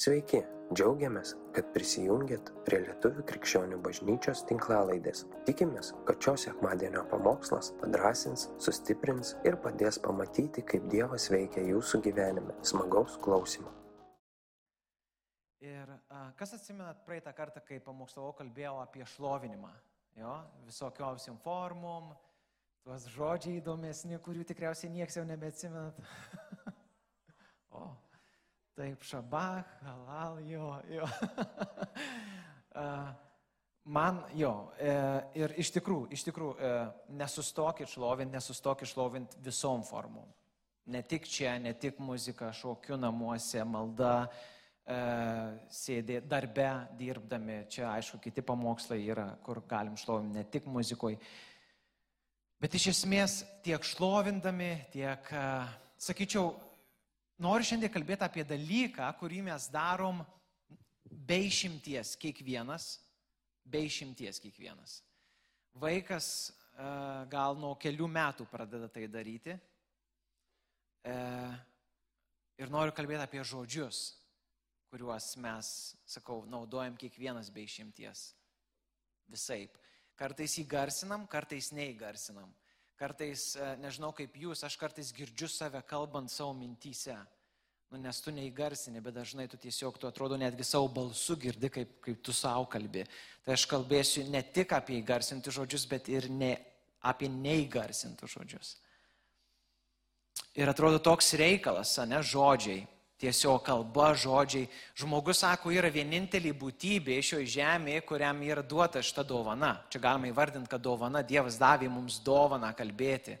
Sveiki, džiaugiamės, kad prisijungiat prie Lietuvų krikščionių bažnyčios tinklalaidės. Tikimės, kad šios sekmadienio pamokslas padrasins, sustiprins ir padės pamatyti, kaip Dievas veikia jūsų gyvenime. Smagaus klausimų. Ir kas atsimenat praeitą kartą, kai pamokslavau, kalbėjau apie šlovinimą, jo, visokiausiam formom, tuos žodžiai įdomesni, kurių tikriausiai nieks jau nebeatsimenat. Taip, šabach, halal, jo, jo. Man jo, e, ir iš tikrųjų, iš tikrųjų, e, nesustokit šlovint, nesustokit šlovint visom formom. Ne tik čia, ne tik muzika, šokiu namuose, malda, e, sėdė darbe, dirbdami. Čia, aišku, kiti pamokslai yra, kur galim šlovinti ne tik muzikoje. Bet iš esmės tiek šlovindami, tiek, sakyčiau, noriu šiandien kalbėti apie dalyką, kurį mes darom be išimties kiekvienas, be išimties kiekvienas. Vaikas e, gal nuo kelių metų pradeda tai daryti. E, ir noriu kalbėti apie žodžius, kuriuos mes, sakau, naudojam kiekvienas be išimties. Visaip. Kartais įgarsinam, kartais neįgarsinam. Kartais, e, nežinau kaip jūs, aš kartais girdžiu save kalbant savo mintyse. Nu, nes tu neįgarsini, bet dažnai tu tiesiog, tu atrodo, netgi savo balsu girdi, kaip, kaip tu savo kalbi. Tai aš kalbėsiu ne tik apie įgarsintus žodžius, bet ir ne, apie neįgarsintus žodžius. Ir atrodo toks reikalas, ne žodžiai tiesiog kalba, žodžiai. Žmogus, sako, yra vienintelė būtybė šioje žemėje, kuriam yra duota šita dovana. Čia galima įvardinti, kad dovana, Dievas davė mums dovaną kalbėti.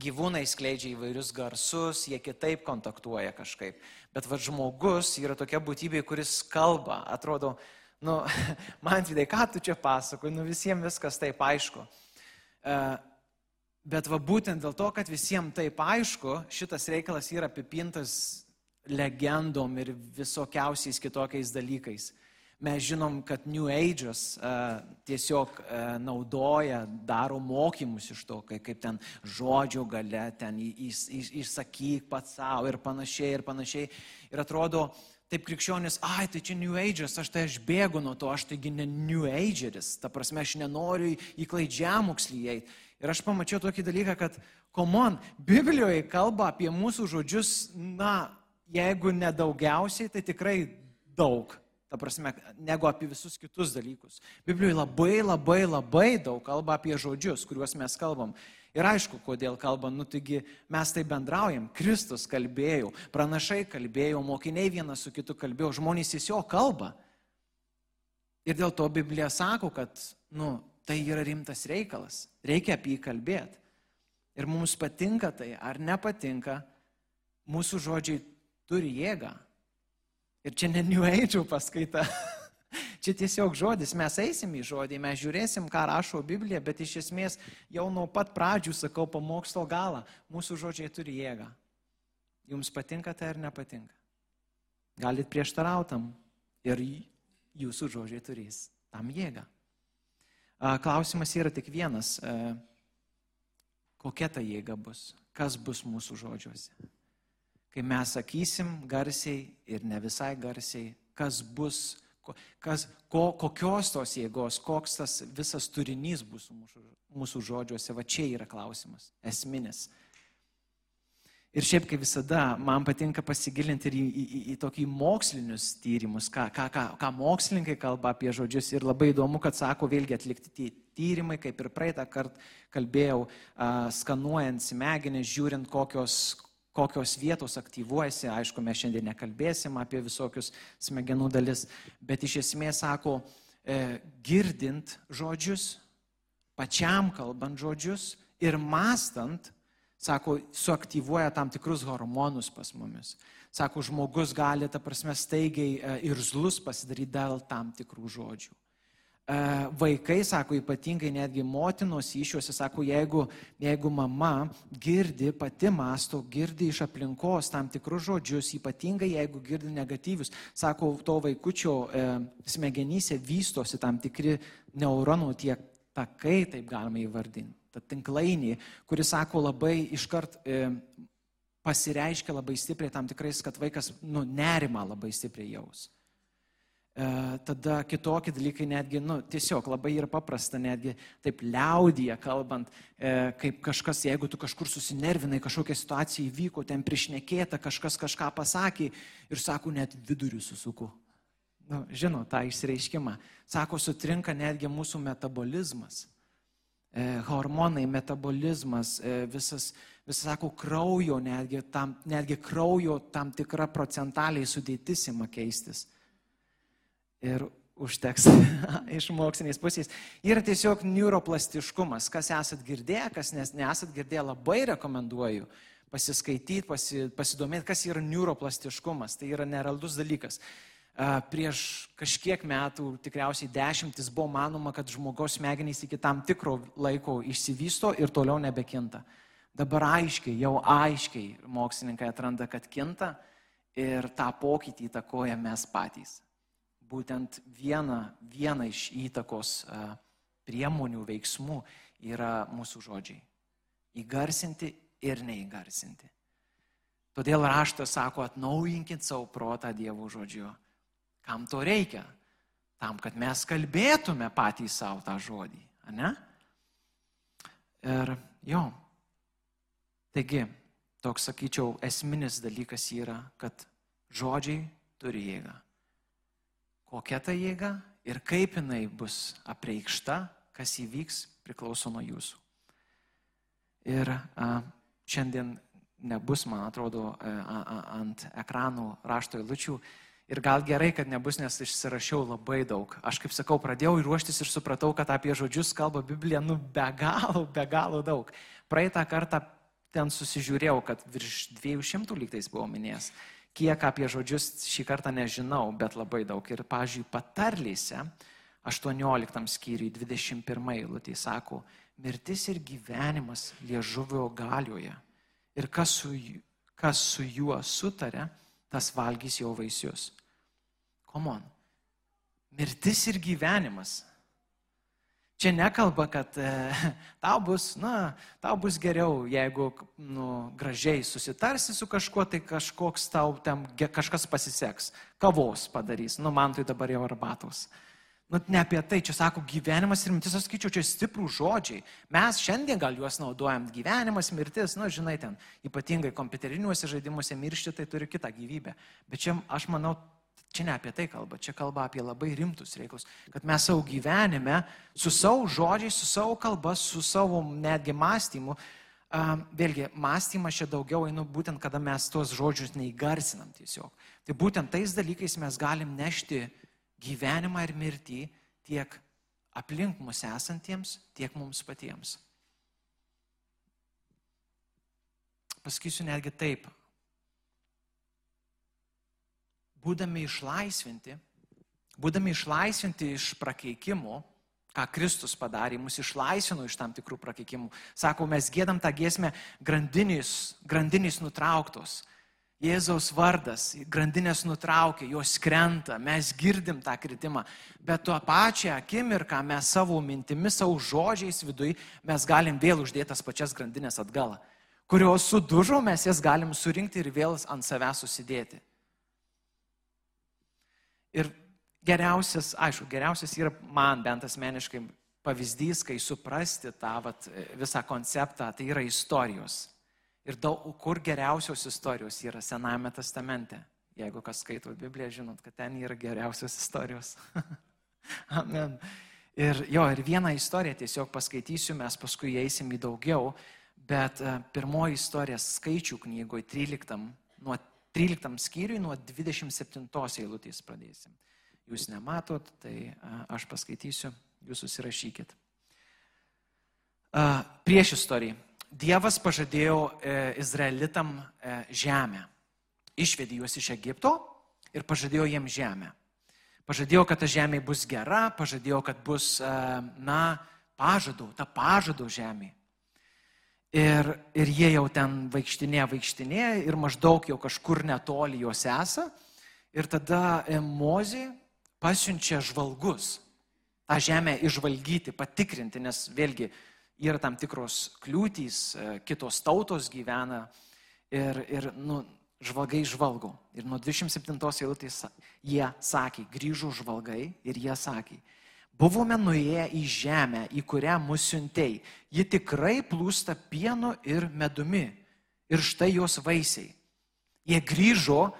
Gyvūnai skleidžia įvairius garsus, jie kitaip kontaktuoja kažkaip. Bet va žmogus yra tokia būtybė, kuris kalba. Atrodo, nu, man vidai, ką tu čia pasakoji, nu visiems viskas taip aišku. Uh, Bet va būtent dėl to, kad visiems taip aišku, šitas reikalas yra apipintas legendom ir visokiausiais kitokiais dalykais. Mes žinom, kad New Age'as tiesiog uh, naudoja, daro mokymus iš to, kaip, kaip ten žodžio gale, ten išsakyk pats savo ir panašiai ir panašiai. Ir atrodo, taip krikščionis, ai, tai čia New Age'as, aš tai aš bėgu nuo to, aš taigi ne New Age'eris, ta prasme, aš nenoriu į klaidžiamokslį eiti. Ir aš pamačiau tokį dalyką, kad, komon, Biblijoje kalba apie mūsų žodžius, na, jeigu ne daugiausiai, tai tikrai daug. Ta prasme, negu apie visus kitus dalykus. Biblijoje labai, labai, labai daug kalba apie žodžius, kuriuos mes kalbam. Ir aišku, kodėl kalbam, nu taigi mes tai bendraujam. Kristus kalbėjo, pranašai kalbėjo, mokiniai vienas su kitu kalbėjo, žmonės tiesiog kalba. Ir dėl to Biblija sako, kad, nu, tai yra rimtas reikalas. Reikia apie jį kalbėti. Ir mums patinka tai ar nepatinka, mūsų žodžiai turi jėgą. Ir čia ne New Age paskaita. Čia tiesiog žodis, mes eisim į žodį, mes žiūrėsim, ką rašo Biblija, bet iš esmės jau nuo pat pradžių sakau pamokslo galą, mūsų žodžiai turi jėgą. Jums patinka tai ar nepatinka? Galit prieštarautam ir jūsų žodžiai turės tam jėgą. Klausimas yra tik vienas, kokia ta jėga bus, kas bus mūsų žodžiuose kai mes sakysim garsiai ir ne visai garsiai, kas bus, kas, ko, kokios tos jėgos, koks tas visas turinys bus mūsų, mūsų žodžiuose, va čia yra klausimas, esminis. Ir šiaip kaip visada, man patinka pasigilinti ir į, į, į, į tokį mokslinius tyrimus, ką, ką, ką, ką mokslininkai kalba apie žodžius. Ir labai įdomu, kad sako vėlgi atlikti tyrimai, kaip ir praeitą kartą kalbėjau, skanuojant smegenis, žiūrint, kokios, kokios vietos aktyvuojasi, aišku, mes šiandien nekalbėsim apie visokius smegenų dalis, bet iš esmės sako, e, girdint žodžius, pačiam kalbant žodžius ir mastant, sako, suaktyvuoja tam tikrus hormonus pas mumis. Sako, žmogus gali, ta prasme, staigiai e, ir zlus pasidaryti dėl tam tikrų žodžių. E, vaikai, sako, ypatingai netgi motinos iššiuose, sako, jeigu, jeigu mama girdi, pati masto, girdi iš aplinkos tam tikrus žodžius, ypatingai jeigu girdi negatyvius, sako, to vaikučio e, smegenyse vystosi tam tikri neuronų tiek takai, taip galima įvardinti, ta tinklainė, kuris, sako, labai iškart e, pasireiškia labai stipriai tam tikrais, kad vaikas, nu, nerima labai stipriai jaus tada kitokie dalykai netgi, nu, tiesiog labai yra paprasta, netgi taip liaudyje kalbant, e, kaip kažkas, jeigu tu kažkur susinervinai, kažkokia situacija įvyko, ten priešnekėta, kažkas kažką pasakė ir sako, net vidurių susuku. Nu, žinau tą išreiškimą. Sako, sutrinka netgi mūsų metabolizmas. E, hormonai, metabolizmas, e, visas, visas, sako, kraujo, netgi, tam, netgi kraujo tam tikra procentaliai sudėtis ima keistis ir užteks iš mokslinės pusės. Yra tiesiog neuroplastiškumas. Kas esat girdėję, kas nes, nesat girdėję, labai rekomenduoju pasiskaityti, pasi, pasidomėti, kas yra neuroplastiškumas. Tai yra nerealus dalykas. Prieš kažkiek metų, tikriausiai dešimtis, buvo manoma, kad žmogaus smegenys iki tam tikro laiko išsivysto ir toliau nebekinta. Dabar aiškiai, jau aiškiai mokslininkai atranda, kad kinta ir tą pokytį įtakoja mes patys būtent viena, viena iš įtakos priemonių, veiksmų yra mūsų žodžiai. Įgarsinti ir neįgarsinti. Todėl raštas sako, atnaujinkit savo protą Dievo žodžiu. Kam to reikia? Tam, kad mes kalbėtume patys savo tą žodį. Ne? Ir jo. Taigi, toks, sakyčiau, esminis dalykas yra, kad žodžiai turi jėgą kokia ta jėga ir kaip jinai bus apreikšta, kas įvyks, priklauso nuo jūsų. Ir a, šiandien nebus, man atrodo, a, a, ant ekranų rašto eilučių. Ir gal gerai, kad nebus, nes išsirašiau labai daug. Aš kaip sakau, pradėjau ruoštis ir supratau, kad apie žodžius kalba Biblija, nu be galo, be galo daug. Praeitą kartą ten susižiūrėjau, kad virš 200 lygtais buvo minėjęs. Kiek apie žodžius šį kartą nežinau, bet labai daug. Ir, pažiūrėjau, patarlyse 18 skyriui 21 eilutė sako, mirtis ir gyvenimas liežuvio galioje. Ir kas su, kas su juo sutarė, tas valgys jo vaisius. Komon. Mirtis ir gyvenimas Čia nekalba, kad e, tau bus, na, tau bus geriau, jeigu nu, gražiai susitarsi su kažkuo, tai kažkoks tau ten kažkas pasiseks, kavos padarys, nu man tai dabar jau arbatos. Nu, ne apie tai, čia sako gyvenimas ir mirtis, aš skaičiu, čia stiprų žodžiai. Mes šiandien gal juos naudojam, gyvenimas, mirtis, nu, žinai, ten ypatingai kompiuteriniuose žaidimuose miršti, tai turi kitą gyvybę. Bet čia, aš manau, Čia ne apie tai kalba, čia kalba apie labai rimtus reikalus, kad mes savo gyvenime, su savo žodžiais, su savo kalba, su savo netgi mąstymu, um, vėlgi, mąstymas čia daugiau einu būtent, kada mes tuos žodžius neįgarsinam tiesiog. Tai būtent tais dalykais mes galim nešti gyvenimą ir mirtį tiek aplink mus esantiems, tiek mums patiems. Pasakysiu netgi taip, būdami išlaisvinti, būdami išlaisvinti iš prakeikimų, ką Kristus padarė, mus išlaisvino iš tam tikrų prakeikimų. Sako, mes gėdam tą giesmę grandinys, grandinys nutrauktos. Jėzaus vardas, grandinės nutraukia, jos krenta, mes girdim tą kritimą, bet tuo pačią akimirką mes savo mintimis, savo žodžiais viduje mes galim vėl uždėti tas pačias grandinės atgal, kurios sudužo, mes jas galim surinkti ir vėl ant savęs susidėti. Ir geriausias, aišku, geriausias yra man bent asmeniškai pavyzdys, kai suprasti tą vat, visą konceptą, tai yra istorijos. Ir daug, kur geriausios istorijos yra Sename testamente. Jeigu kas skaito Bibliją, žinot, kad ten yra geriausios istorijos. Amen. Ir jo, ir vieną istoriją tiesiog paskaitysiu, mes paskui eisim į daugiau, bet uh, pirmoji istorija skaičių knygoje 13, nuo 13 skyriui nuo 27 eilutės pradėsim. Jūs nematot, tai aš paskaitysiu, jūs susirašykit. Prieš istoriją. Dievas pažadėjo e, Izraelitam e, žemę. Išvedė juos iš Egipto ir pažadėjo jiems žemę. Pažadėjo, kad ta žemė bus gera, pažadėjo, kad bus, e, na, pažadų, ta pažado žemė. Ir, ir jie jau ten vaikštinė, vaikštinė ir maždaug jau kažkur netoli jos esą. Ir tada Mozė pasiunčia žvalgus tą žemę išvalgyti, patikrinti, nes vėlgi yra tam tikros kliūtys, e, kitos tautos gyvena. Ir, ir nu, žvalgai žvalgo. Ir nuo 27 eilutės jie sakė, grįžo žvalgai ir jie sakė, buvome nuėję į žemę, į kurią mus siuntėjai. Ji tikrai plūsta pienu ir medumi. Ir štai jos vaisiai. Jie grįžo,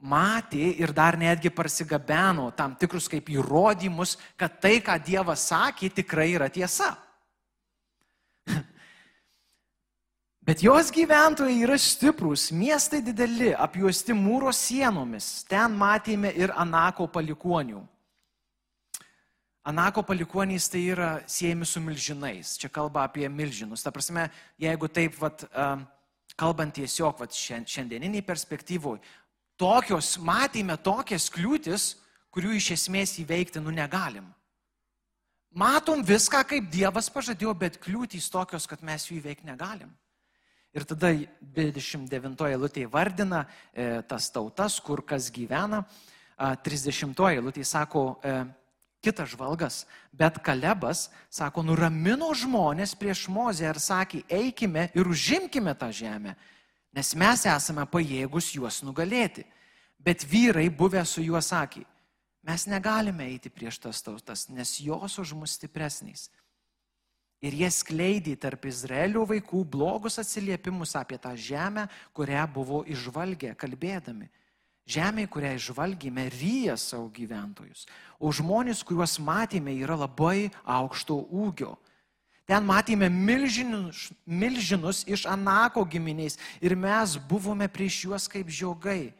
matė ir dar netgi parsigabeno tam tikrus kaip įrodymus, kad tai, ką Dievas sakė, tikrai yra tiesa. Bet jos gyventojai yra stiprus, miestai dideli, apjuosti mūro sienomis. Ten matėme ir Anako palikonių. Anako palikonys tai yra siejami su milžinais. Čia kalba apie milžinus. Ta prasme, jeigu taip, vat, kalbant tiesiog vat, šiandieniniai perspektyvui, tokios, matėme tokias kliūtis, kurių iš esmės įveikti nu negalim. Matom viską, kaip Dievas pažadėjo, bet kliūtys tokios, kad mes jų įveikti negalim. Ir tada 29 eilutė vardina e, tas tautas, kur kas gyvena. 30 eilutė sako e, kitas žvalgas, bet Kalebas, sako, nuramino žmonės prieš Mozę ir sakė, eikime ir užimkime tą žemę, nes mes esame pajėgus juos nugalėti. Bet vyrai buvę su juo sakė, mes negalime eiti prieš tas tautas, nes jos už mus stipresnys. Ir jie skleidė tarp Izraelio vaikų blogus atsiliepimus apie tą žemę, kurią buvo išvalgę, kalbėdami. Žemė, kurią išvalgėme, ryja savo gyventojus. O žmonės, kuriuos matėme, yra labai aukšto ūgio. Ten matėme milžinus, milžinus iš Anako giminiais ir mes buvome prieš juos kaip žiogai.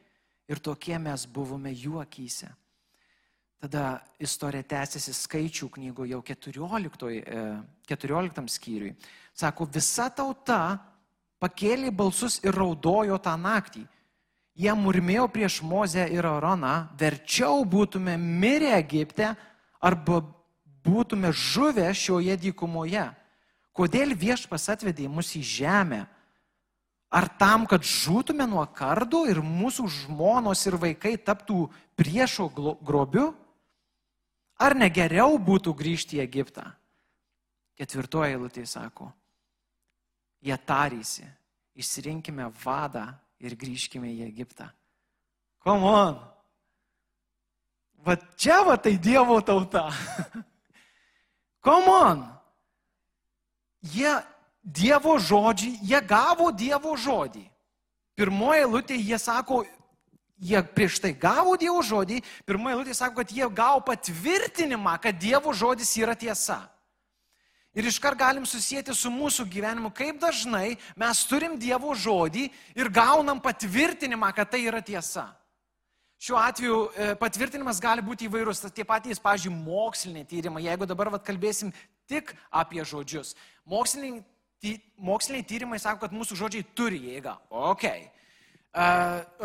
Ir tokie mes buvome juokyse. Tada istorija tęsiasi skaičių knygoje jau 14, 14 e, skyriui. Sako, visa tauta pakėlė balsus ir raudojo tą naktį. Jie murmėjo prieš Mozę ir Aroną, verčiau būtume mirę Egipte arba būtume žuvę šioje dykumoje. Kodėl viešpas atvedė mus į žemę? Ar tam, kad žūtume nuo kardų ir mūsų žmonos ir vaikai taptų priešo grobiu? Ar negeriau būtų grįžti į Egiptą? Ketvirtoji eilutė sako, jie tarysi, išsirinkime vadą ir grįžkime į Egiptą. Come on. Va čia va tai Dievo tauta. Come on. Jie Dievo žodžiai, jie gavo Dievo žodį. Pirmoje eilutėje jie sako, jie prieš tai gavo Dievo žodį, pirmoji eilutė sako, kad jie gavo patvirtinimą, kad Dievo žodis yra tiesa. Ir iškart galim susijęti su mūsų gyvenimu, kaip dažnai mes turim Dievo žodį ir gaunam patvirtinimą, kad tai yra tiesa. Šiuo atveju e, patvirtinimas gali būti įvairus, tie patys, pažiūrėjau, moksliniai tyrimai, jeigu dabar vat, kalbėsim tik apie žodžius. Moksliniai, ty, moksliniai tyrimai sako, kad mūsų žodžiai turi jėgą. Ok. E,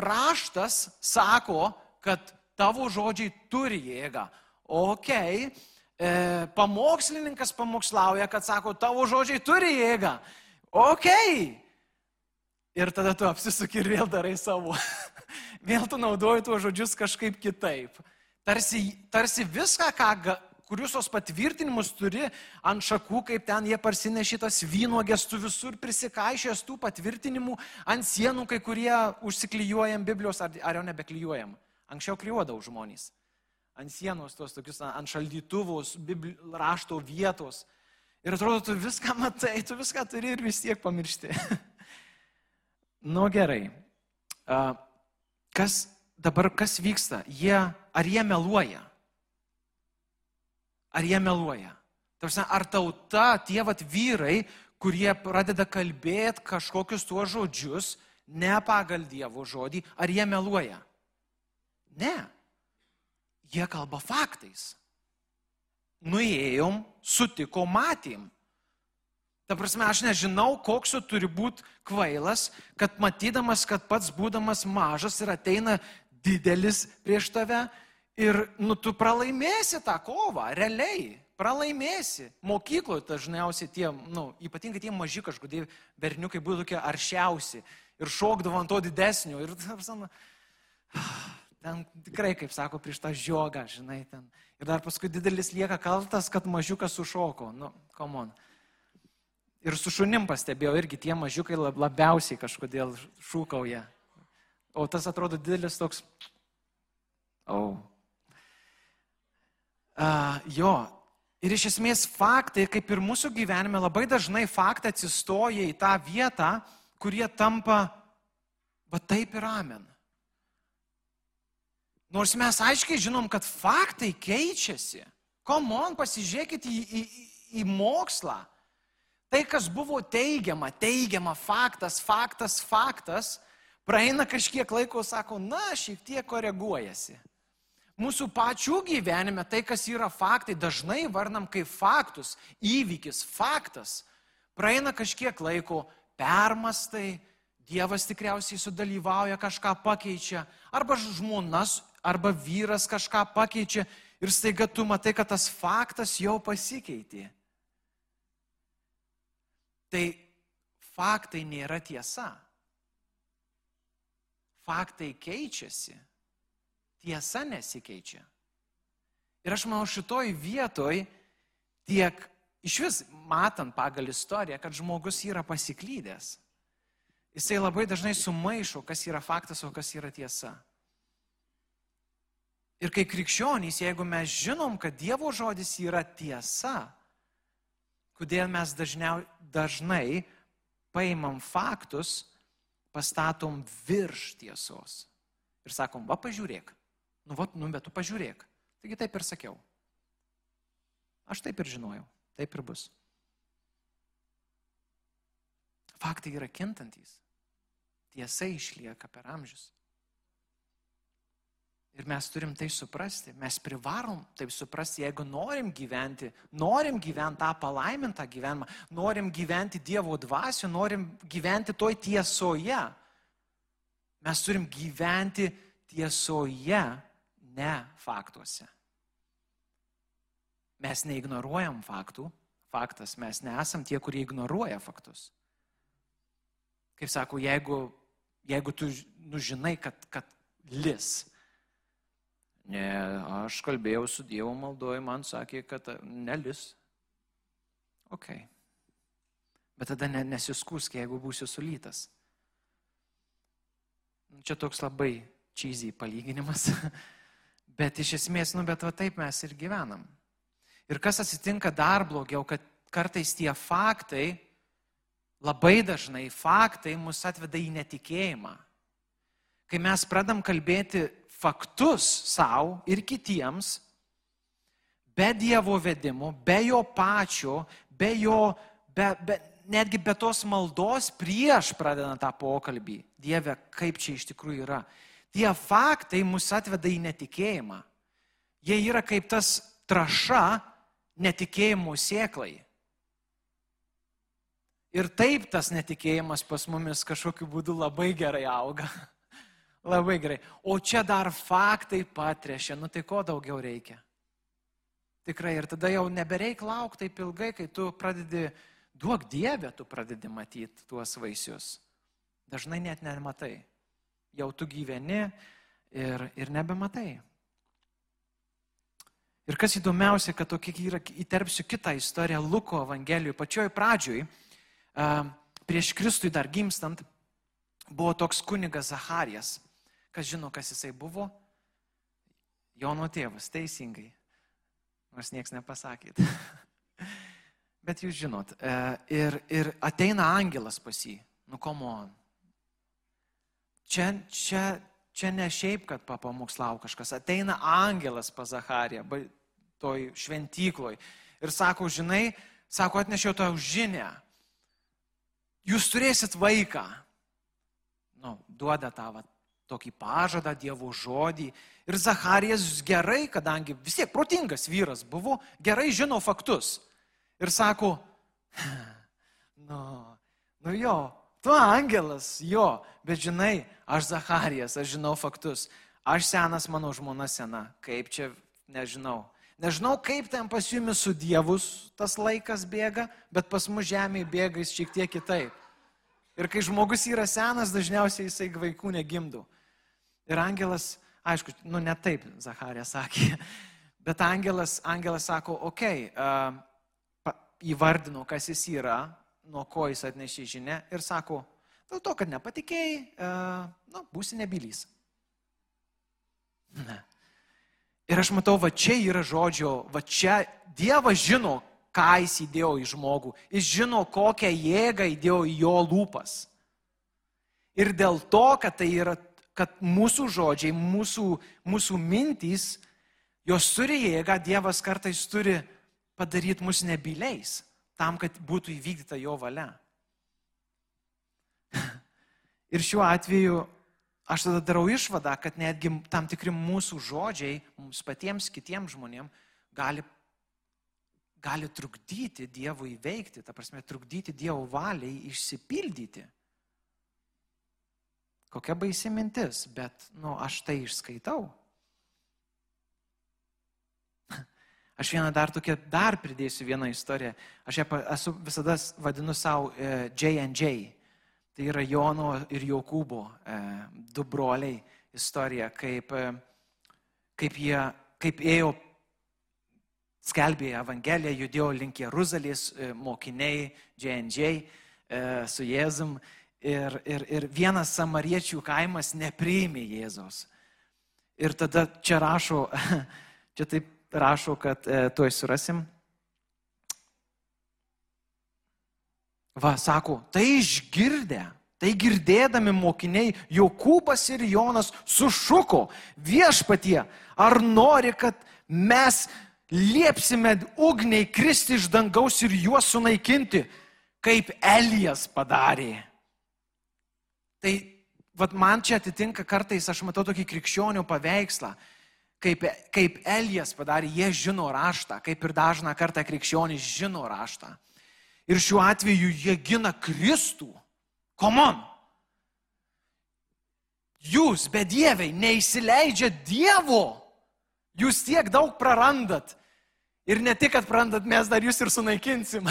raštas sako, kad tavo žodžiai turi jėgą. Ok, e, pamokslininkas pamokslauja, kad sako, tavo žodžiai turi jėgą. Ok. Ir tada tu apsisuki ir vėl darai savo. vėl tu naudoji tuos žodžius kažkaip kitaip. Tarsi, tarsi viską, ką, kurius tos patvirtinimus turi ant šakų, kaip ten jie parsinešė tas vynuogės, tu visur prisikaišęs tų patvirtinimų ant sienų, kai kurie užsiklyjuojam Biblijos, ar, ar jau nebeklyjuojam. Anksčiau klyjuodavau žmonės. Ant sienos tos tokius, ant šaldytuvos, bibli, rašto vietos. Ir atrodo, tu viską matai, tu viską turi ir vis tiek pamiršti. nu gerai. Kas dabar, kas vyksta? Jie, ar jie meluoja? ar jie meluoja? Tarsi, ar tauta, tie vat vyrai, kurie pradeda kalbėti kažkokius tuos žodžius, ne pagal Dievo žodį, ar jie meluoja? Ne. Jie kalba faktais. Nuėjom, sutiko, matėm. Ta prasme, aš nežinau, koks tu turi būti kvailas, kad matydamas, kad pats būdamas mažas ir ateina didelis prieš tave, Ir, nu, tu pralaimėsi tą kovą, realiai, pralaimėsi. Mokykloje dažniausiai tie, nu, ypatingai tie maži kažkodėl berniukai būtų tokie aršiausi ir šokdavo ant to didesnio. Ir, ten tikrai, kaip sako, prieš tą žiogą, žinai, ten. Ir dar paskui didelis lieka kaltas, kad mažiukas sušoko. Nu, komon. Ir su šunim pastebėjau, irgi tie mažiukai labiausiai kažkodėl šūkauja. O tas atrodo didelis toks. O. Oh. Uh, jo. Ir iš esmės faktai, kaip ir mūsų gyvenime, labai dažnai faktai atsistoja į tą vietą, kurie tampa, va taip ir amen. Nors mes aiškiai žinom, kad faktai keičiasi. Komon, pasižiūrėkit į, į, į mokslą. Tai, kas buvo teigiama, teigiama, faktas, faktas, faktas, praeina kažkiek laiko, sako, na, šiek tiek koreguojasi. Mūsų pačių gyvenime tai, kas yra faktai, dažnai varnam kaip faktus, įvykis, faktas. Praeina kažkiek laiko, permastai, Dievas tikriausiai sudalyvauja, kažką pakeičia, arba žmonas, arba vyras kažką pakeičia ir staiga tu matai, kad tas faktas jau pasikeitė. Tai faktai nėra tiesa. Faktai keičiasi, tiesa nesikeičia. Ir aš manau, šitoj vietoj tiek iš vis matant pagal istoriją, kad žmogus yra pasiklydęs. Jisai labai dažnai sumaišo, kas yra faktas, o kas yra tiesa. Ir kai krikščionys, jeigu mes žinom, kad Dievo žodis yra tiesa, kodėl mes dažniau, dažnai paimam faktus, pastatom virš tiesos. Ir sakom, va pažiūrėk. Nu, va, nu, bet tu pažiūrėk. Taigi taip ir sakiau. Aš taip ir žinojau. Taip ir bus. Faktai yra kintantys. Tiesa išlieka per amžius. Ir mes turim tai suprasti, mes privalom taip suprasti, jeigu norim gyventi, norim gyventi tą palaimintą gyvenimą, norim gyventi Dievo dvasiu, norim gyventi toj tiesoje. Mes turim gyventi tiesoje, ne faktuose. Mes neignoruojam faktų, faktas, mes nesam tie, kurie ignoruoja faktus. Kaip sako, jeigu, jeigu tu nužinai, kad, kad lis, aš kalbėjau su Dievo maldoju, man sakė, kad nelis. Ok. Bet tada ne, nesiskūsk, jeigu būsiu sulytas. Čia toks labai čyzy palyginimas. Bet iš esmės, nu, bet va taip mes ir gyvenam. Ir kas atsitinka dar blogiau, kad kartais tie faktai, labai dažnai faktai mus atveda į netikėjimą. Kai mes pradam kalbėti faktus savo ir kitiems, be Dievo vedimo, be jo pačio, be jo, be, be, netgi be tos maldos prieš pradedant tą pokalbį. Dieve, kaip čia iš tikrųjų yra. Tie faktai mus atveda į netikėjimą. Jie yra kaip tas traša netikėjimo sėklai. Ir taip tas netikėjimas pas mumis kažkokiu būdu labai gerai auga. Labai gerai. O čia dar faktai patrešia, nu tai ko daugiau reikia? Tikrai ir tada jau nebereik laukti taip ilgai, kai tu pradedi, duok Dievę, tu pradedi matyti tuos vaisius. Dažnai net nematai. Jau tu gyveni ir, ir nebematai. Ir kas įdomiausia, kad tokia yra, įterpsiu kitą istoriją Luko Evangelijoje. Pačioj pradžioj, prieš Kristui dar gimstant, buvo toks kunigas Zacharijas. Kas žino, kas jisai buvo? Jono tėvas, teisingai. Nors nieks nepasakėt. Bet jūs žinot, e, ir, ir ateina angelas pas jį. Nu, komon. Čia, čia, čia ne šiaip, kad papamokslau kažkas. Ateina angelas pas Zachariją, toj šventykloj. Ir sako, žinai, sako, atnešiau tau žinę. Jūs turėsit vaiką. Nu, duoda tą vat, tokį pažadą, Dievo žodį. Ir Zacharijas gerai, kadangi vis tiek protingas vyras buvo, gerai žino faktus. Ir sako, nu, nu jo, tu angelas, jo, bet žinai, aš Zacharijas, aš žinau faktus. Aš senas, mano žmona sena, kaip čia, nežinau. Nežinau, kaip ten pas jumis su Dievus tas laikas bėga, bet pas mus žemėje bėga jis šiek tiek kitaip. Ir kai žmogus yra senas, dažniausiai jisai vaikų negimdo. Ir angelas, aišku, nu ne taip Zacharė sakė, bet angelas, angelas sako, okei, okay, uh, įvardino, kas jis yra, nuo ko jis atnešė žinę ir sako, Dėl to, kad nepatikėjai, e, nu, būsi nebylys. Ne. Ir aš matau, va čia yra žodžio, va čia Dievas žino, ką jis įdėjo į žmogų. Jis žino, kokią jėgą įdėjo į jo lūpas. Ir dėl to, kad tai yra, kad mūsų žodžiai, mūsų, mūsų mintys, jos turi jėgą, Dievas kartais turi padaryti mus nebyliais, tam, kad būtų įvykdyta jo valia. Ir šiuo atveju aš tada darau išvadą, kad netgi tam tikri mūsų žodžiai mums patiems, kitiems žmonėms gali, gali trukdyti Dievui veikti, ta prasme, trukdyti Dievo valiai išsipildyti. Kokia baisi mintis, bet, nu, aš tai išskaitau. Aš vieną dar tokią, dar pridėsiu vieną istoriją. Aš ją esu visada vadinu savo e, J&J. Tai yra Jono ir Jokūbo e, du broliai istorija, kaip, e, kaip jie, kaip ėjo, skelbė Evangeliją, judėjo link Jeruzalės e, mokiniai J&J e, su Jėzum ir, ir, ir vienas samariečių kaimas nepriėmė Jėzos. Ir tada čia rašo, čia taip rašo, kad e, tuoj surasim. Va, sako, tai išgirdę, tai girdėdami mokiniai, Jokūbas ir Jonas sušuko viešpatie, ar nori, kad mes liepsime ugniai kristi iš dangaus ir juos sunaikinti, kaip Elijas padarė. Tai vat man čia atitinka kartais, aš matau tokį krikščionių paveikslą kaip, kaip Elijas padarė, jie žino raštą, kaip ir dažną kartą krikščionys žino raštą. Ir šiuo atveju jie gina Kristų. Komon. Jūs, bedieviai, neįsileidžia Dievo. Jūs tiek daug prarandat. Ir ne tik, kad prarandat, mes dar jūs ir sunaikinsim.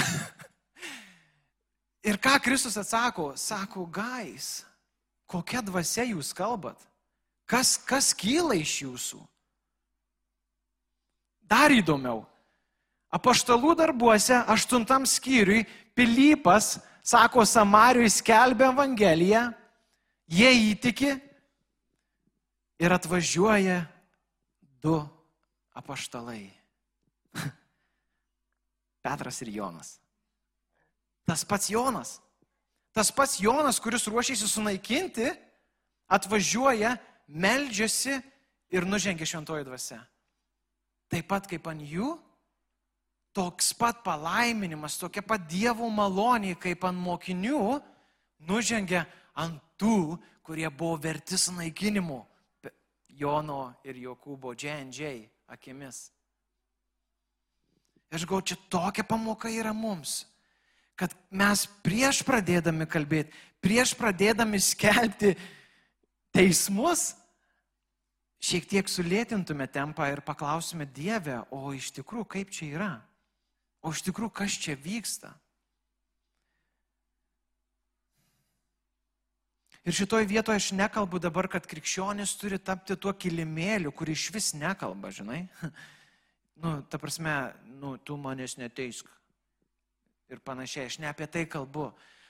ir ką Kristus atsako? Sako, gais, kokia dvasia jūs kalbat? Kas, kas kyla iš jūsų? Dar įdomiau. Apaštalų darbuose, aštuntam skyriui, Pilypas, sako, Samariui skelbia Evangeliją, jie įtiki ir atvažiuoja du apaštalai. Petras ir Jonas. Tas pats Jonas. Tas pats Jonas, kuris ruošiasi sunaikinti, atvažiuoja, meldžiasi ir nužengia šventoji dvasia. Taip pat kaip ant jų, toks pat palaiminimas, tokia pat Dievo malonė, kaip ant mokinių, nužengia ant tų, kurie buvo verti sunaikinimo Jono ir Jokūbo J&J akimis. Aš gau, čia tokia pamoka yra mums, kad mes prieš pradėdami kalbėti, prieš pradėdami skelbti teismus, šiek tiek sulėtintume tempą ir paklaustume Dievę, o iš tikrųjų kaip čia yra? O iš tikrųjų kas čia vyksta? Ir šitoj vietoje aš nekalbu dabar, kad krikščionis turi tapti tuo kilimėliu, kur iš vis nekalba, žinai. Nu, ta prasme, nu, tu manęs neteisk. Ir panašiai, aš ne apie tai kalbu.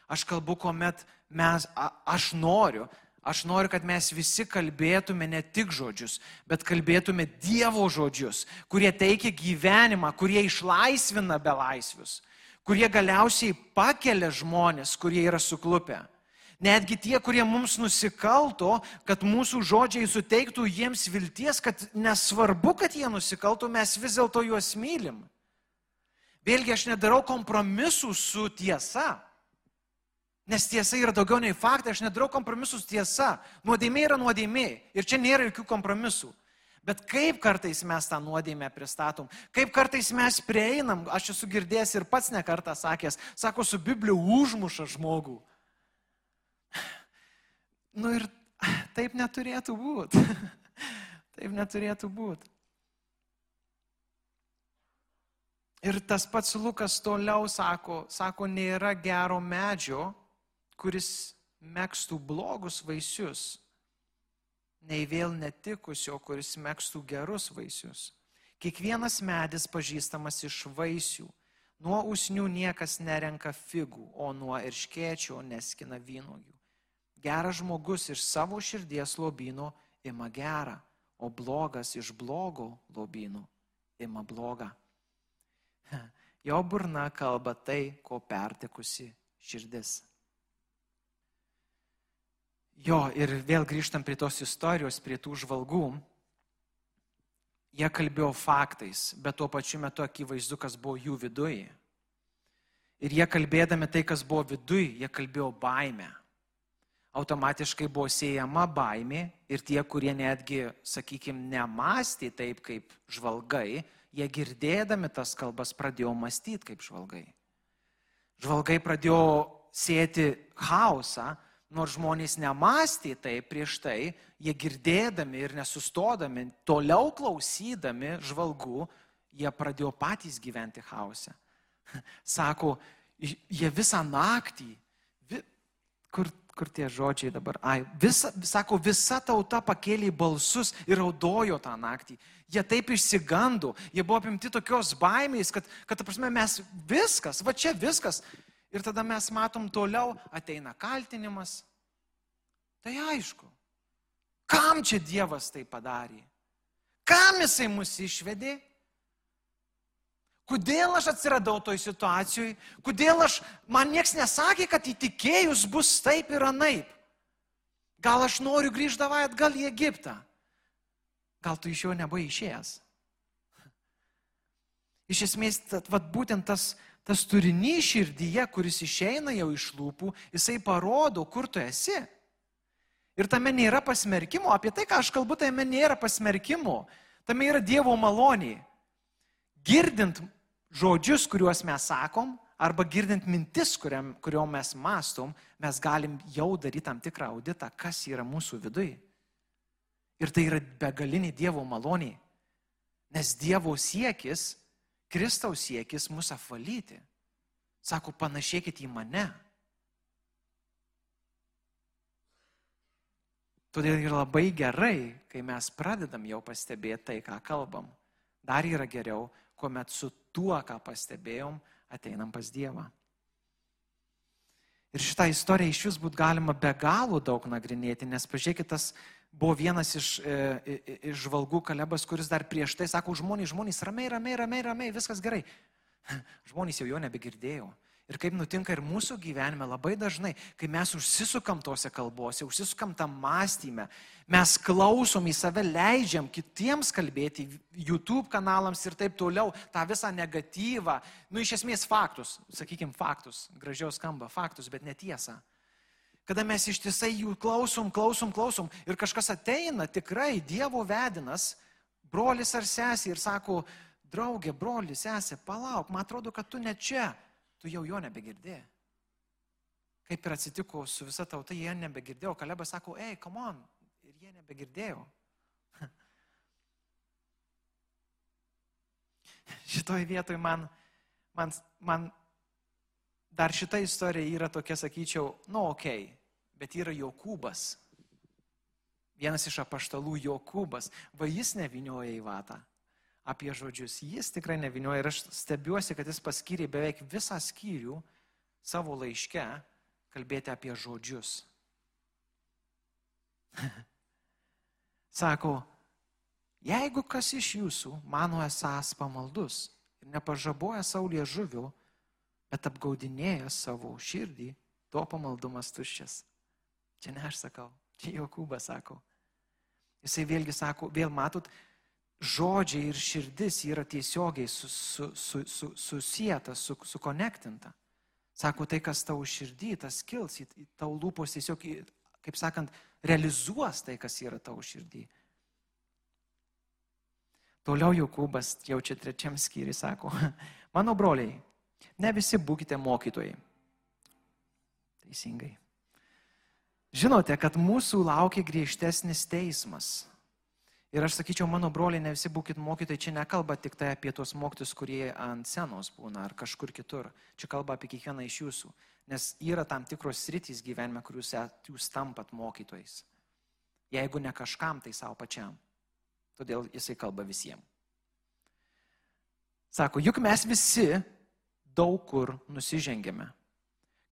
Aš kalbu, kuomet mes, a, aš noriu, Aš noriu, kad mes visi kalbėtume ne tik žodžius, bet kalbėtume Dievo žodžius, kurie teikia gyvenimą, kurie išlaisvina belaisvius, kurie galiausiai pakelia žmonės, kurie yra suklupę. Netgi tie, kurie mums nusikalto, kad mūsų žodžiai suteiktų jiems vilties, kad nesvarbu, kad jie nusikaltų, mes vis dėlto juos mylim. Vėlgi aš nedarau kompromisų su tiesa. Nes tiesa yra daugiau nei faktai, aš nedarau kompromisų su tiesa. Nuodėmė yra nuodėmė ir čia nėra jokių kompromisų. Bet kaip kartais mes tą nuodėmę pristatom, kaip kartais mes prieinam, aš esu girdėjęs ir pats nekartą sakęs, sako, su Biblija užmuša žmogų. Nu ir taip neturėtų būti. Taip neturėtų būti. Ir tas pats Lukas toliau sako, sako, nėra gero medžio, kuris mėgstų blogus vaisius, nei vėl netikusio, kuris mėgstų gerus vaisius. Kiekvienas medis pažįstamas iš vaisių. Nuo usnių niekas nerenka figų, o nuo irškėčių neskina vynogių. Geras žmogus iš savo širdies lobino ima gerą, o blogas iš blogo lobino ima blogą. Jo burna kalba tai, ko pertekusi širdis. Jo, ir vėl grįžtam prie tos istorijos, prie tų žvalgų. Jie kalbėjo faktais, bet tuo pačiu metu akivaizdu, kas buvo jų viduje. Ir jie kalbėdami tai, kas buvo viduje, jie kalbėjo baimę. Automatiškai buvo siejama baimė ir tie, kurie netgi, sakykime, nemastė taip kaip žvalgai, jie girdėdami tas kalbas pradėjo mąstyti kaip žvalgai. Žvalgai pradėjo sėti chaosą, nors žmonės nemastė taip prieš tai, jie girdėdami ir nesustodami, toliau klausydami žvalgų, jie pradėjo patys gyventi chaose. Sako, jie visą naktį, kur, kur tie žodžiai dabar, ai, visa, sako, visa tauta pakėlė balsus ir raudojo tą naktį. Jie taip išsigando, jie buvo apimti tokios baimės, kad, kad ta prasme, mes viskas, va čia viskas. Ir tada mes matom toliau, ateina kaltinimas. Tai aišku, kam čia Dievas tai padarė? Kam jisai mus išvedė? Kodėl aš atsiradau toj situacijai? Kodėl aš, man nieks nesakė, kad įtikėjus bus taip ir anaip? Gal aš noriu grįždavai atgal į Egiptą? Gal tu iš jo nebuvai išėjęs? Iš esmės, vat, būtent tas, tas turinys širdyje, kuris išeina jau iš lūpų, jisai parodo, kur tu esi. Ir tame nėra pasmerkimo, apie tai, ką aš kalbu, tame nėra pasmerkimo, tame yra Dievo malonė girdint žodžius, kuriuos mes sakom, arba girdint mintis, kuriam, kuriuom mes mastom, mes galim jau daryti tam tikrą auditą, kas yra mūsų viduje. Ir tai yra begalinė Dievo malonė. Nes Dievo siekis, Kristaus siekis mus apvalyti. Sako, panašėkit į mane. Todėl yra labai gerai, kai mes pradedam jau pastebėti tai, ką kalbam. Dar yra geriau, kuomet su tuo, ką pastebėjom, ateinam pas Dievą. Ir šitą istoriją iš vis būtų galima be galo daug nagrinėti, nes pažiūrėkit, tas buvo vienas iš, e, iš žvalgų kalebas, kuris dar prieš tai sako, žmonės, žmonės, ramiai, ramiai, ramiai, ramiai, viskas gerai. Žmonės jau jo nebegirdėjo. Ir kaip nutinka ir mūsų gyvenime labai dažnai, kai mes užsisukam tose kalbose, užsisukam tam mąstymę, mes klausom į save, leidžiam kitiems kalbėti, YouTube kanalams ir taip toliau, tą visą negatyvą, nu iš esmės faktus, sakykime faktus, gražiau skamba faktus, bet netiesa. Kada mes ištisai jų klausom, klausom, klausom ir kažkas ateina tikrai Dievo vedinas, brolis ar sesė ir sako, draugė, brolis, sesė, palauk, man atrodo, kad tu ne čia tu jau jo nebegirdėjai. Kaip ir atsitiko su visa tauta, jie nebegirdėjo. Kalebas sako, ei, come on, ir jie nebegirdėjo. Šitoje vietoje man, man, man dar šita istorija yra tokia, sakyčiau, nu ok, bet yra Jokūbas. Vienas iš apaštalų Jokūbas, va jis nevinioja į vatą apie žodžius. Jis tikrai nevinioja ir aš stebiuosi, kad jis paskyrė beveik visą skyrių savo laiške kalbėti apie žodžius. Sako, jeigu kas iš jūsų mano esas pamaldus ir nepažaboja saulė žuvių, bet apgaudinėja savo širdį, to pamaldumas tuščias. Čia ne aš sakau, čia Jokūbas sako. Jisai vėlgi sako, vėl matot, žodžiai ir širdis yra tiesiogiai susijęta, su, su, su, su, sukonektinta. Sako, tai, kas tau širdį, tas kils, tau lūpos tiesiog, kaip sakant, realizuos tai, kas yra tau širdį. Toliau Jokūbas jau čia trečiam skyriui sako, mano broliai, ne visi būkite mokytojai. Teisingai. Žinote, kad mūsų laukia griežtesnis teismas Ir aš sakyčiau, mano broliai, ne visi būkite mokytojai, čia nekalba tik tai apie tuos mokytus, kurie ant senos būna ar kažkur kitur. Čia kalba apie kiekvieną iš jūsų. Nes yra tam tikros sritys gyvenime, kur jūs, jūs tampat mokytojais. Jeigu ne kažkam, tai savo pačiam. Todėl jisai kalba visiems. Sako, juk mes visi daug kur nusižengėme.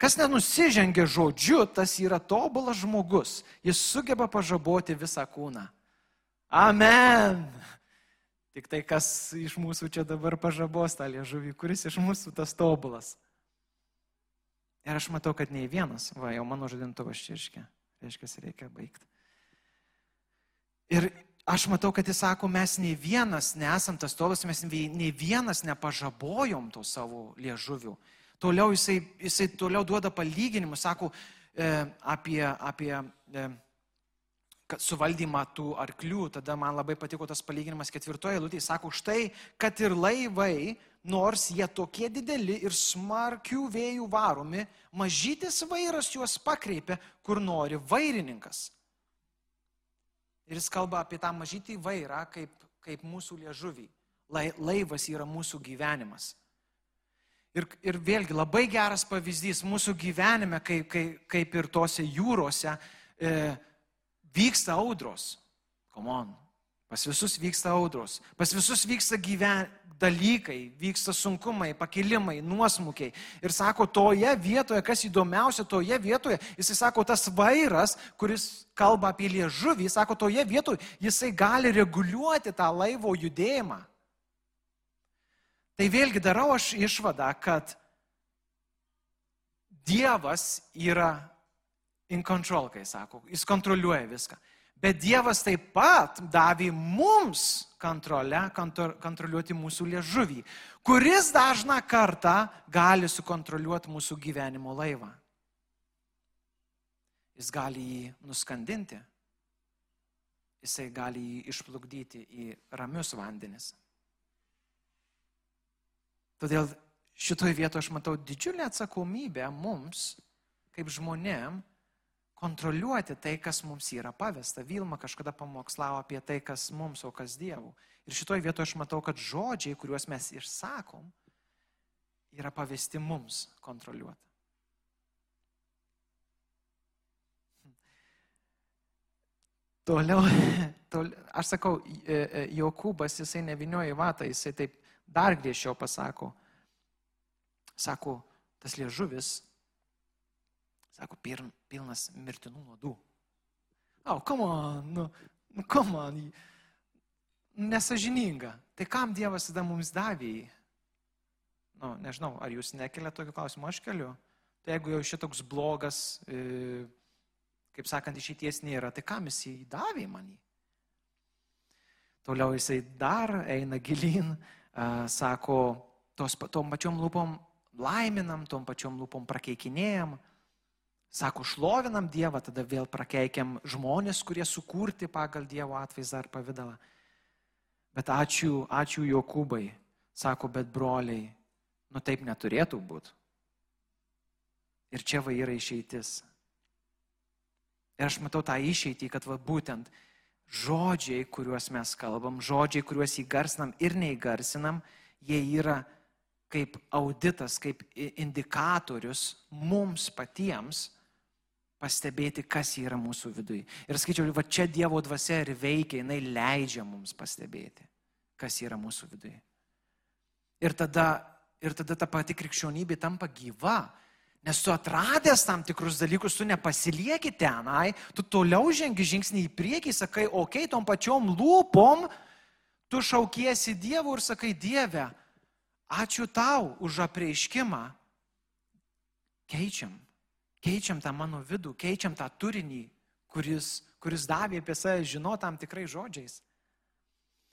Kas nenusižengia žodžiu, tas yra tobulas žmogus. Jis sugeba pažaboti visą kūną. Amen. Tik tai kas iš mūsų čia dabar pažabos tą liežuvį, kuris iš mūsų tas tobulas. Ir aš matau, kad nei vienas, va, jau mano žadintuvas čia iškia, reiškia, reikia baigti. Ir aš matau, kad jis sako, mes nei vienas nesam tas tolas, mes nei vienas nepažabojom to savo liežuvių. Toliau jisai, jisai toliau duoda palyginimus, sako e, apie, apie e, suvaldymą tų arklių. Tada man labai patiko tas palyginimas ketvirtoje eilutėje. Sako, štai, kad ir laivai, nors jie tokie dideli ir smarkių vėjų varomi, mažytis vairas juos pakreipia, kur nori vairininkas. Ir jis kalba apie tą mažytį vairą kaip, kaip mūsų liežuvį. Laivas yra mūsų gyvenimas. Ir, ir vėlgi labai geras pavyzdys mūsų gyvenime, kaip, kaip, kaip ir tose jūrose, e, vyksta audros. Komon. Pas visus vyksta audros. Pas visus vyksta gyven, dalykai, vyksta sunkumai, pakilimai, nuosmukiai. Ir sako, toje vietoje, kas įdomiausia, toje vietoje, jisai sako, tas vairas, kuris kalba apie liežuvį, jis sako, toje vietoje jisai gali reguliuoti tą laivo judėjimą. Tai vėlgi darau aš išvadą, kad Dievas yra in control, kai sako, jis kontroliuoja viską. Bet Dievas taip pat davė mums kontrolę, kontro, kontroliuoti mūsų liežuvį, kuris dažną kartą gali sukontroliuoti mūsų gyvenimo laivą. Jis gali jį nuskandinti, jisai gali jį išplukdyti į ramius vandenis. Todėl šitoje vietoje aš matau didžiulę atsakomybę mums, kaip žmonėm, kontroliuoti tai, kas mums yra pavesta. Vilma kažkada pamokslavo apie tai, kas mums, o kas Dievų. Ir šitoje vietoje aš matau, kad žodžiai, kuriuos mes išsakom, yra pavesti mums kontroliuoti. Toliau, toliau, aš sakau, e, e, Jokūbas, jisai nevinioja vatą, jisai taip dar griežčiau pasako. Sako, tas liežuvis, sako, pilnas mirtinų nuodų. O, oh, come on, nu, nu, come on, nesažininga. Tai kam Dievas tada mums davė jį? Nu, nežinau, ar jūs nekeliate tokio klausimo, aš keliu. Tai jeigu jau šitoks blogas, e, kaip sakant, išeities nėra, tai kam jis jį davė man jį? Toliau jisai dar eina gilin, sako, tos, tom pačiom lūpom laiminam, tom pačiom lūpom prakeikinėjam. Sako, šlovinam Dievą, tada vėl prakeikiam žmonės, kurie sukurti pagal Dievo atvaizdą ar pavydalą. Bet ačiū, ačiū Jokūbai, sako, bet broliai, nu taip neturėtų būti. Ir čia va yra išeitis. Ir aš matau tą išeitį, kad va būtent žodžiai, kuriuos mes kalbam, žodžiai, kuriuos įgarsinam ir neįgarsinam, jie yra kaip auditas, kaip indikatorius mums patiems pastebėti, kas yra mūsų viduje. Ir skaičiau, va čia Dievo dvasia ir veikia, jinai leidžia mums pastebėti, kas yra mūsų viduje. Ir tada, ir tada ta pati krikščionybė tampa gyva, Nes tu atradęs tam tikrus dalykus, tu nepasilieki tenai, tu toliau žengi žingsnį į priekį, sakai, okei, okay, tom pačiom lūpom, tu šaukiesi Dievų ir sakai, Dieve, ačiū tau už apreiškimą. Keičiam, keičiam tą mano vidų, keičiam tą turinį, kuris, kuris davė apie save žino tam tikrai žodžiais.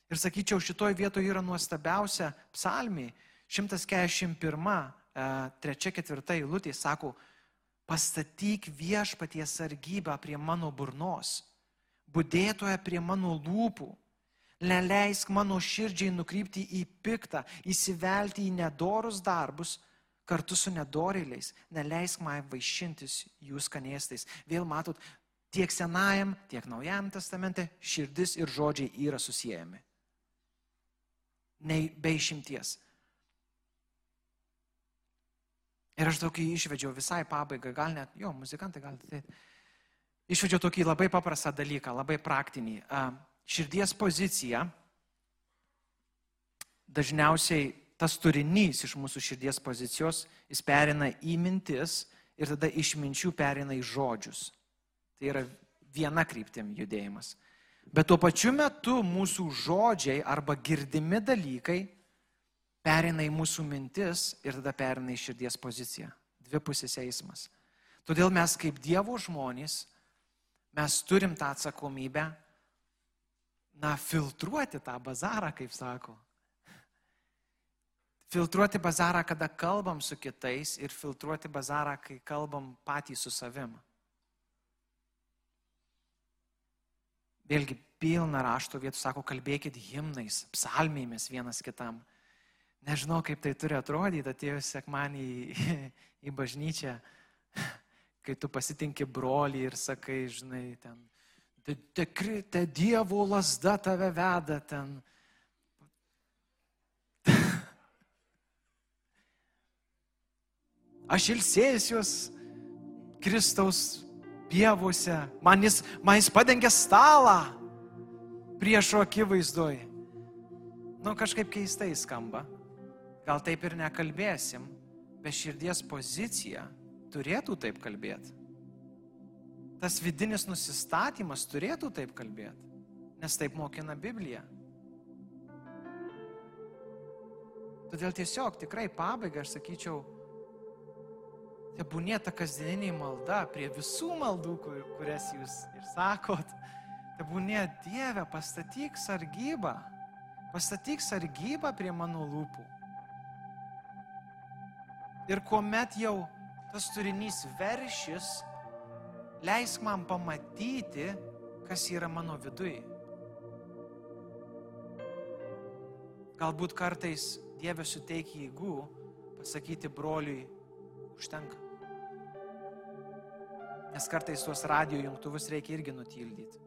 Ir sakyčiau, šitoje vietoje yra nuostabiausia psalmi, 141 E, trečia, ketvirta eilutė sako, pastatyk viešpaties sargybą prie mano burnos, būdėtoje prie mano lūpų, neleisk mano širdžiai nukrypti į piktą, įsivelti į nedorus darbus kartu su nedorėliais, neleisk man vaišintis jų skanėstais. Vėl matot, tiek senajam, tiek naujam testamente širdis ir žodžiai yra susijęjami. Nei be išimties. Ir aš tokį išvedžiau visai pabaigą, gal net, jo, muzikantai gal tai. Išvedžiau tokį labai paprastą dalyką, labai praktinį. Širdies pozicija, dažniausiai tas turinys iš mūsų širdies pozicijos, jis perina į mintis ir tada iš minčių perina į žodžius. Tai yra viena kryptim judėjimas. Bet tuo pačiu metu mūsų žodžiai arba girdimi dalykai perina į mūsų mintis ir tada perina į širdies poziciją. Dvipusis eismas. Todėl mes kaip Dievo žmonės, mes turim tą atsakomybę, na, filtruoti tą bazarą, kaip sako. Filtruoti bazarą, kada kalbam su kitais ir filtruoti bazarą, kai kalbam patys su savim. Vėlgi, pilna rašto vietų sako, kalbėkit himnais, psalmėmis vienas kitam. Nežinau, kaip tai turi atrodyti, atėjus sekmanį į, į bažnyčią, kai tu pasitinki brolį ir sakai, žinai, ten, te, te, te Dievo lasda tave veda ten. Aš ilsėsiuos Kristaus pievose, man jis, man jis padengia stalą priešo akivaizdoj. Nu, kažkaip keistai skamba. Gal taip ir nekalbėsim, bet širdies pozicija turėtų taip kalbėti. Tas vidinis nusistatymas turėtų taip kalbėti, nes taip mokina Biblija. Todėl tiesiog tikrai pabaigai aš sakyčiau, Tebūnė ta kasdieninė malda prie visų maldų, kur, kurias jūs ir sakot. Tebūnė Dieve, pastatyk sargybą. Pastatyk sargybą prie mano lūpų. Ir kuomet jau tas turinys veršis, leisk man pamatyti, kas yra mano viduje. Galbūt kartais Dieve suteikia įgų pasakyti broliui, užtenka. Nes kartais tuos radio jungtuvus reikia irgi nutildyti.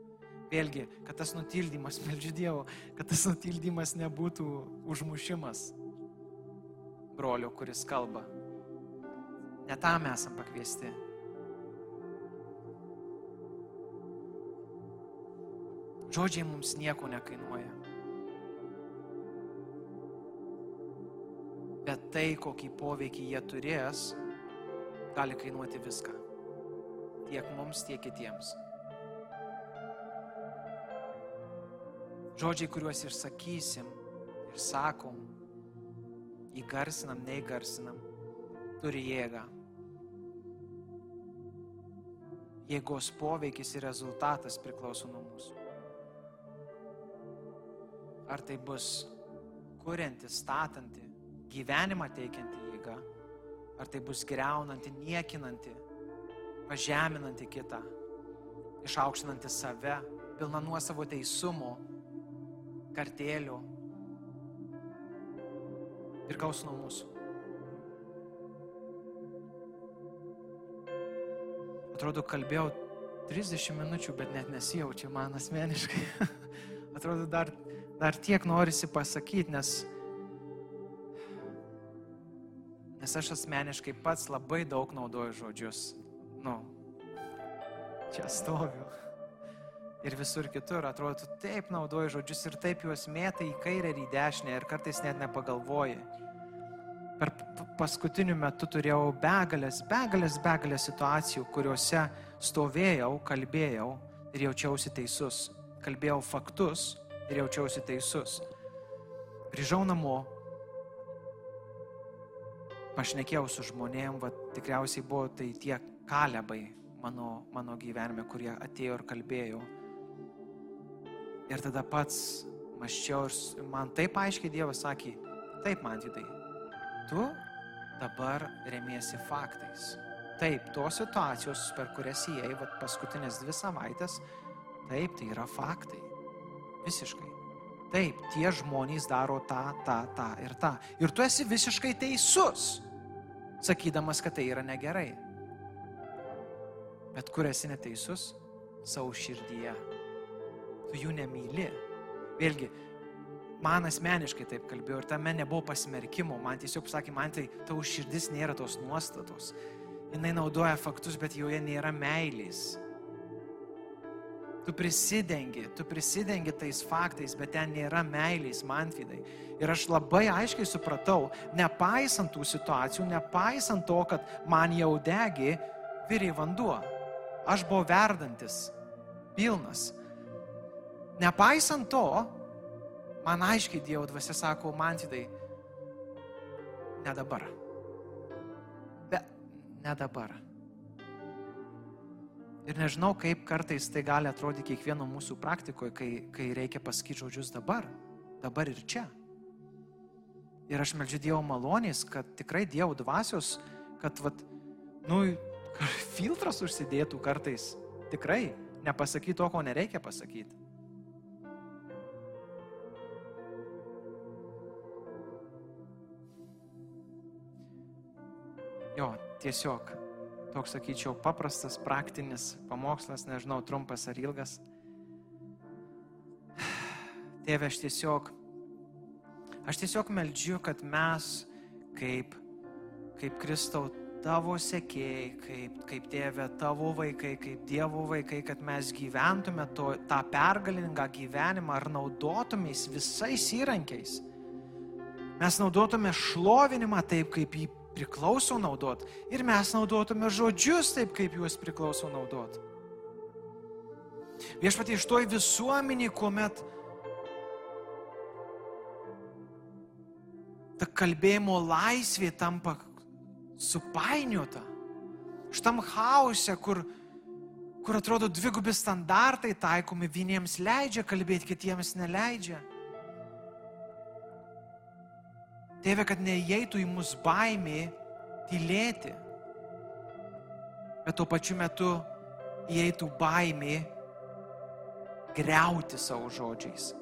Vėlgi, kad tas nutildymas, meldžiu Dievo, kad tas nutildymas nebūtų užmušimas brolio, kuris kalba. Ne tam esam pakviesti. Žodžiai mums nieko nekainuoja. Bet tai, kokį poveikį jie turės, gali kainuoti viską tiek mums, tiek kitiems. Žodžiai, kuriuos išsakysim ir sakom, įgarsinam, neįgarsinam, turi jėgą. Jėgos poveikis ir rezultatas priklauso nuo mūsų. Ar tai bus kurianti, statanti, gyvenimą teikianti jėga, ar tai bus greunanti, niekinanti, pažeminanti kitą, išaukštinanti save, pilna nuosavo teisumo, kartėlių, priklauso nuo mūsų. Atrodo, kalbėjau 30 minučių, bet net nesijaučiu man asmeniškai. Atrodo, dar, dar tiek norisi pasakyti, nes, nes aš asmeniškai pats labai daug naudoju žodžius nu, čia stoviu. Ir visur kitur atrodo, tu taip naudoji žodžius ir taip juos mėtai į kairę ir į dešinę ir kartais net nepagalvoji. Per paskutiniu metu turėjau begalės, begalės, begalės situacijų, kuriuose stovėjau, kalbėjau ir jaučiausi teisus. Kalbėjau faktus ir jaučiausi teisus. Grįžau namo, pašnekėjau su žmonėm, va, tikriausiai buvo tai tiek kalebai mano, mano gyvenime, kurie atėjo ir kalbėjo. Ir tada pats maščiau ir man taip aiškiai Dievas sakė, taip man didai, tu dabar remiesi faktais. Taip, tos situacijos, per kurias įėjai paskutinės dvi savaitės, taip, tai yra faktai. Visiškai. Taip, tie žmonės daro tą, tą, tą ir tą. Ir tu esi visiškai teisus, sakydamas, kad tai yra negerai. Bet kur esi neteisus? Savo širdyje. Tu jų nemyli. Vėlgi, man asmeniškai taip kalbėjau ir tame nebuvo pasmerkimo. Man tiesiog sakė, man tai tavo širdis nėra tos nuostatos. Jis naudoja faktus, bet joje nėra meilės. Tu prisidengi, tu prisidengi tais faktais, bet ten nėra meilės, manfidai. Ir aš labai aiškiai supratau, nepaisant tų situacijų, nepaisant to, kad man jau degi, vyrė vanduo. Aš buvau verdantis, pilnas. Nepaisant to, man aiškiai Dievo dvasia sako, manfidai, ne dabar. Bet ne dabar. Ir nežinau, kaip kartais tai gali atrodyti kiekvieno mūsų praktikoje, kai, kai reikia pasakyti žodžius dabar, dabar ir čia. Ir aš melžiu Dievo malonės, kad tikrai Dievo dvasios, kad, vat, nu, filtras užsidėtų kartais. Tikrai nepasakyti to, ko nereikia pasakyti. Jo, tiesiog toks, sakyčiau, paprastas, praktinis pamokslas, nežinau, trumpas ar ilgas. Tėve, aš tiesiog, aš tiesiog meldžiu, kad mes kaip, kaip Kristau tavo sekėjai, kaip, kaip tėvė tavo vaikai, kaip Dievo vaikai, kad mes gyventume to, tą pergalingą gyvenimą ar naudotumės visais įrankiais. Mes naudotume šlovinimą taip, kaip jį priklauso naudot ir mes naudotume žodžius taip, kaip juos priklauso naudot. Viešpatie iš toj visuomenį, kuomet ta kalbėjimo laisvė tampa supainiota, šitam hause, kur, kur atrodo dvigubi standartai taikomi, vieniems leidžia kalbėti, kitiems neleidžia. Tėve, kad neįeitų į mus baimė tylėti, bet tuo pačiu metu įeitų baimė greuti savo žodžiais.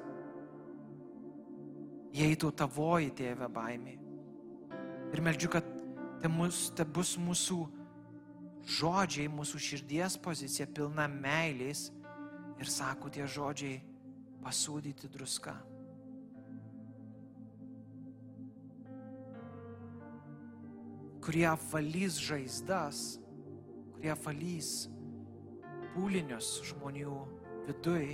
Įeitų tavoji tėve baimė. Ir meldžiu, kad tai, mus, tai bus mūsų žodžiai, mūsų širdies pozicija pilna meilės ir sako tie žodžiai pasūdyti druską. kurie apvalys žaizdas, kurie apvalys pūlinius žmonių viduj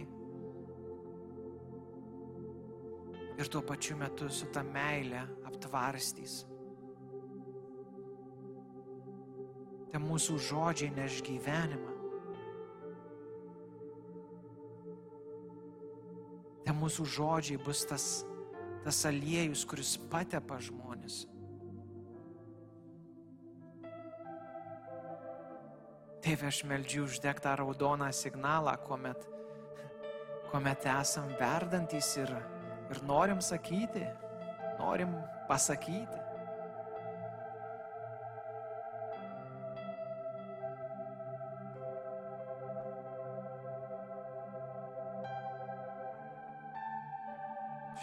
ir tuo pačiu metu su ta meile aptvarstys. Tai mūsų žodžiai neš gyvenimą. Tai mūsų žodžiai bus tas, tas aliejus, kuris patepa žmonės. Tėve, aš meldžiu uždeg tą raudoną signalą, kuomet, kuomet esam verdantis ir, ir norim sakyti, norim pasakyti.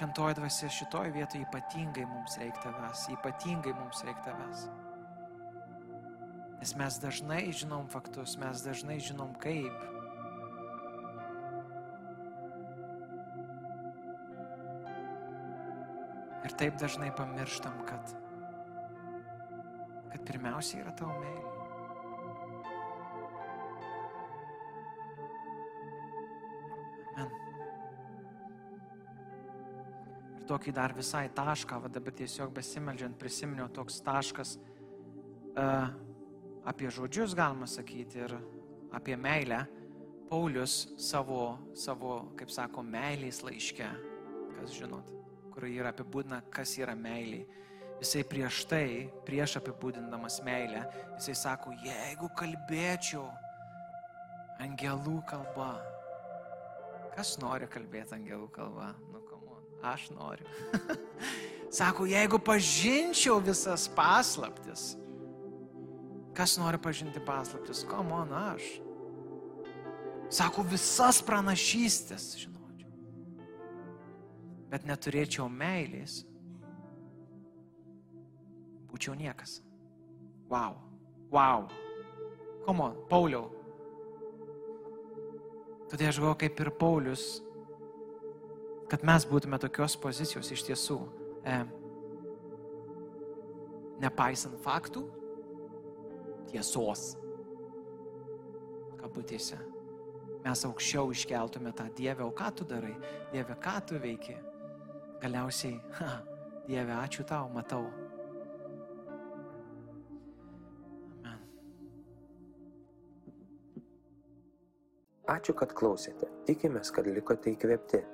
Šventoji dvasia šitoje vietoje ypatingai mums reikia tavęs, ypatingai mums reikia tavęs. Nes mes dažnai žinom faktus, mes dažnai žinom kaip. Ir taip dažnai pamirštam, kad, kad pirmiausia yra tavo meilė. Tokį dar visai tašką, va dabar tiesiog besimeldžiant prisiminiau toks taškas. Uh, apie žodžius galima sakyti ir apie meilę. Paulius savo, savo kaip sako, meilės laiške, kas žinot, kur yra apibūdina, kas yra meilė. Jisai prieš tai, prieš apibūdindamas meilę, jisai sako, jeigu kalbėčiau angelų kalba, kas nori kalbėti angelų kalba? Aš noriu. sako, jeigu pažinčiau visas paslaptis, Kas nori pažinti paslaptis? Ko man aš? Sako, visas pranašystės žinočiau. Bet neturėčiau meilės. Būčiau niekas. Wow. Wow. Komo, Pauliau. Todėl aš galvoju, kaip ir Paulius, kad mes būtume tokios pozicijos iš tiesų. E, nepaisant faktų, tiesos. Kabutėse. mes aukščiau iškeltume tą Dievę, o ką tu darai, Dieve, ką tu veiki. Galiausiai, ha, Dieve, ačiū tau, matau. Amen. Ačiū, kad klausėte. Tikimės, kad likote įkvėpti.